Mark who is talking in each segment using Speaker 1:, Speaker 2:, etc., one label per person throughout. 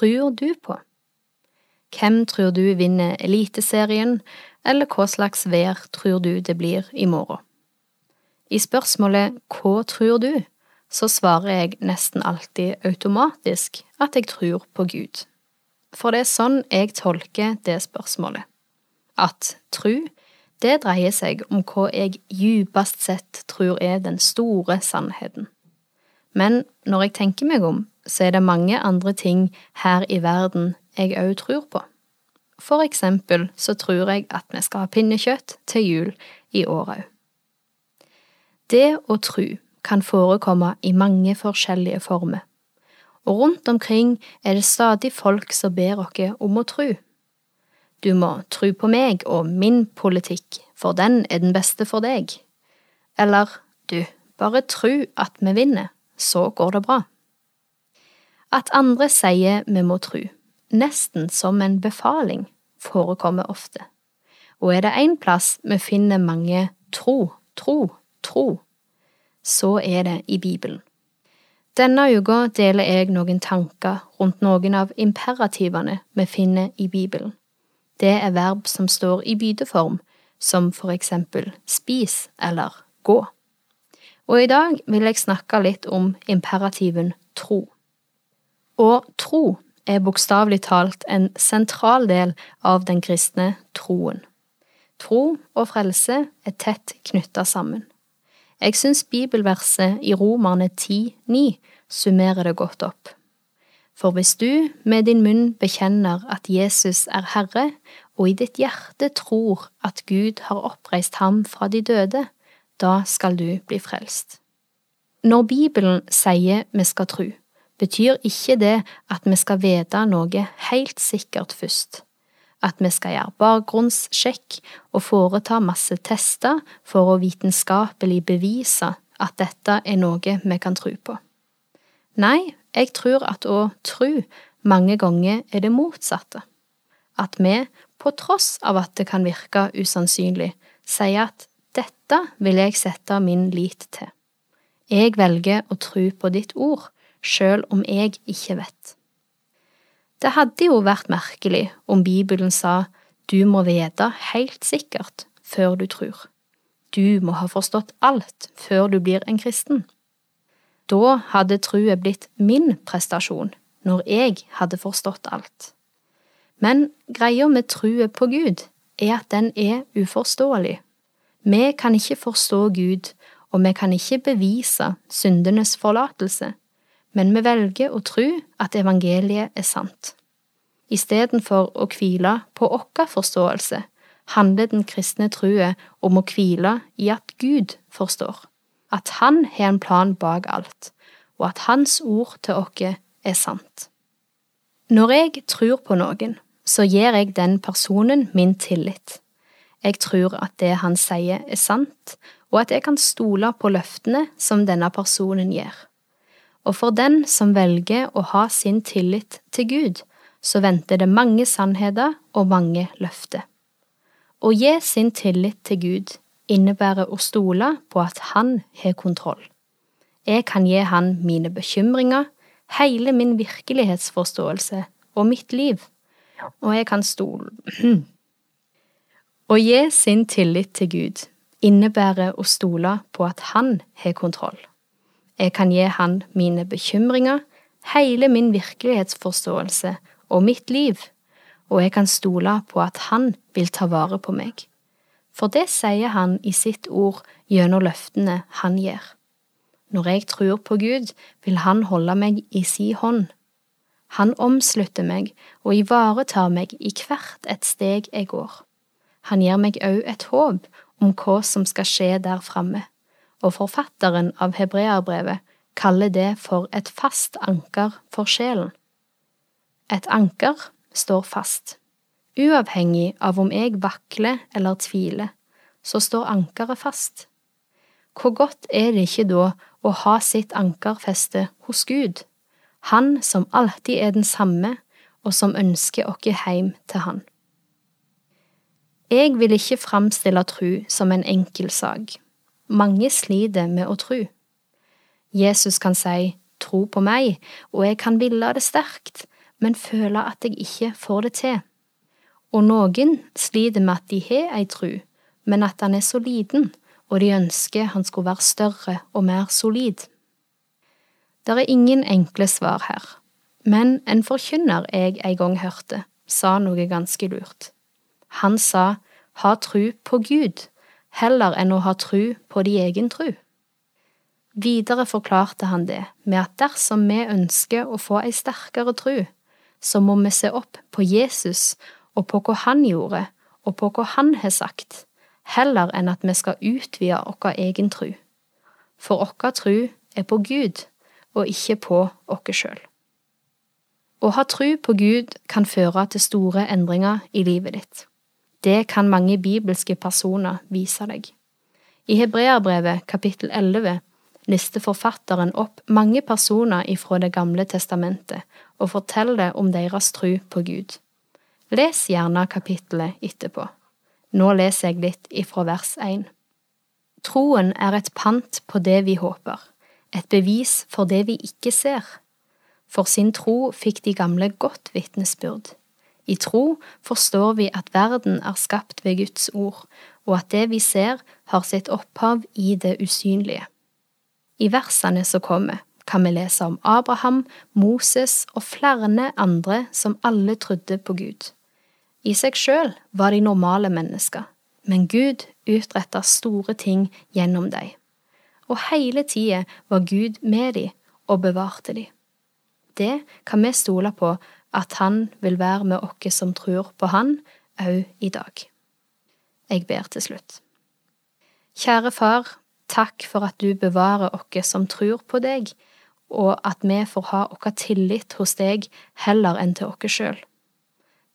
Speaker 1: tror du på? Hvem tror du vinner Eliteserien, eller hva slags vær tror du det blir i morgen? I spørsmålet Hva tror du? så svarer jeg nesten alltid automatisk at jeg tror på Gud. For det er sånn jeg tolker det spørsmålet. At tru, det dreier seg om hva jeg djupest sett tror er den store sannheten. Men når jeg tenker meg om, så er det mange andre ting her i verden jeg òg tror på. For eksempel så tror jeg at vi skal ha pinnekjøtt til jul i år òg. Det å tru kan forekomme i mange forskjellige former, og rundt omkring er det stadig folk som ber oss om å tru. Du må tru på meg og min politikk, for den er den beste for deg. Eller du, bare tru at vi vinner, så går det bra. At andre sier vi må tru, nesten som en befaling, forekommer ofte. Og er det én plass vi finner mange tro, tro, tro, så er det i Bibelen. Denne uka deler jeg noen tanker rundt noen av imperativene vi finner i Bibelen. Det er verb som står i bydeform, som for eksempel spis eller gå. Og i dag vil jeg snakke litt om imperativen tro. Og tro er bokstavelig talt en sentral del av den kristne troen. Tro og frelse er tett knytta sammen. Jeg syns bibelverset i Romerne 10,9 summerer det godt opp. For hvis du med din munn bekjenner at Jesus er Herre, og i ditt hjerte tror at Gud har oppreist ham fra de døde, da skal du bli frelst. Når Bibelen sier vi skal tro, betyr ikke det at vi skal vite noe helt sikkert først at vi skal gjøre bakgrunnssjekk og foreta masse tester for å vitenskapelig bevise at dette er noe vi kan tro på. Nei, jeg tror at å tro mange ganger er det motsatte. At vi, på tross av at det kan virke usannsynlig, sier at dette vil jeg sette min lit til. Jeg velger å tro på ditt ord, sjøl om jeg ikke vet. Det hadde jo vært merkelig om Bibelen sa du må vite helt sikkert før du tror. Du må ha forstått alt før du blir en kristen. Da hadde trua blitt min prestasjon, når jeg hadde forstått alt. Men greia med trua på Gud er at den er uforståelig. Vi kan ikke forstå Gud, og vi kan ikke bevise syndenes forlatelse men vi velger å tro at evangeliet er sant. Istedenfor å hvile på vår forståelse, handler den kristne trua om å hvile i at Gud forstår, at Han har en plan bak alt, og at Hans ord til oss er sant. Når jeg tror på noen, så gir jeg den personen min tillit. Jeg tror at det han sier er sant, og at jeg kan stole på løftene som denne personen gir. Og for den som velger å ha sin tillit til Gud, så venter det mange sannheter og mange løfter. Å gi sin tillit til Gud innebærer å stole på at Han har kontroll. Jeg kan gi Han mine bekymringer, hele min virkelighetsforståelse og mitt liv, og jeg kan stole Å gi sin tillit til Gud innebærer å stole på at Han har kontroll. Jeg kan gi han mine bekymringer, hele min virkelighetsforståelse og mitt liv, og jeg kan stole på at han vil ta vare på meg. For det sier han i sitt ord gjennom løftene han gir. Når jeg tror på Gud, vil han holde meg i si hånd. Han omslutter meg og ivaretar meg i hvert et steg jeg går. Han gir meg òg et håp om hva som skal skje der framme og forfatteren av hebreerbrevet kaller det for et fast anker for sjelen. Et anker står fast. Uavhengig av om jeg vakler eller tviler, så står ankeret fast. Hvor godt er det ikke da å ha sitt ankerfeste hos Gud, Han som alltid er den samme, og som ønsker oss hjem til Han. Jeg vil ikke framstille tru som en enkel sak. mange sliter med å tru. Jesus kan si tro på meg, og jeg kan ville det sterkt, men føle at jeg ikke får det til. Og noen sliter med at de har ei tru, men at han er så liten, og de ønsker han skulle være større og mer solid. Det er ingen enkle svar her, men en forkynner jeg en gang hørte, sa noe ganske lurt. Han sa ha tru på Gud, heller enn å ha tru på de egen tru. Videre forklarte han det med at dersom vi ønsker å få ei sterkere tru, så må vi se opp på Jesus og på hva han gjorde, og på hva han har sagt, heller enn at vi skal utvide vår egen tru. For vår tru er på Gud, og ikke på oss sjøl. Å ha tru på Gud kan føre til store endringer i livet ditt. Det kan mange bibelske personer vise deg. I Hebreabrevet kapittel 11 lister forfatteren opp mange personer ifra Det gamle testamentet og forteller om deres tro på Gud. Les gjerne kapittelet etterpå. Nå leser jeg litt ifra vers 1. Troen er et pant på det vi håper, et bevis for det vi ikke ser. For sin tro fikk de gamle godt vitnesbyrd. I tro forstår vi at verden er skapt ved Guds ord, og at det vi ser, har sitt opphav i det usynlige. I versene som kommer, kan vi lese om Abraham, Moses og flere andre som alle trodde på Gud. I seg sjøl var de normale mennesker, men Gud utretta store ting gjennom dem. Og hele tida var Gud med dem og bevarte dem. Det kan vi stole på at Han vil være med oss som tror på Han, òg i dag. Jeg ber til slutt. Kjære Far, Takk for at du bevarer oss som tror på deg, og at vi får ha vår tillit hos deg heller enn til oss sjøl.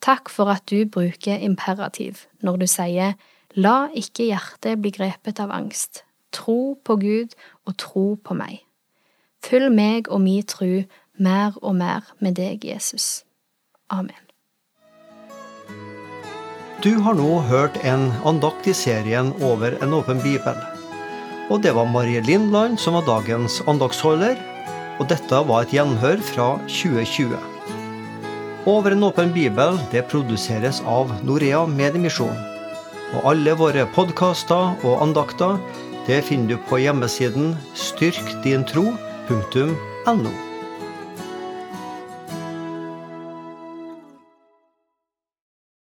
Speaker 1: Takk for at du bruker imperativ når du sier La ikke hjertet bli grepet av angst. Tro på Gud og tro på meg. Fyll meg og mi tru mer og mer med deg, Jesus. Amen.
Speaker 2: Du har nå hørt en andakt i serien Over en åpen bibel. Og det var Marie Lindland som var dagens andaktsholder, Og dette var et gjenhør fra 2020. Over en åpen bibel det produseres av Norea Mediemisjon. Og alle våre podkaster og andakter det finner du på hjemmesiden styrkdintro.no.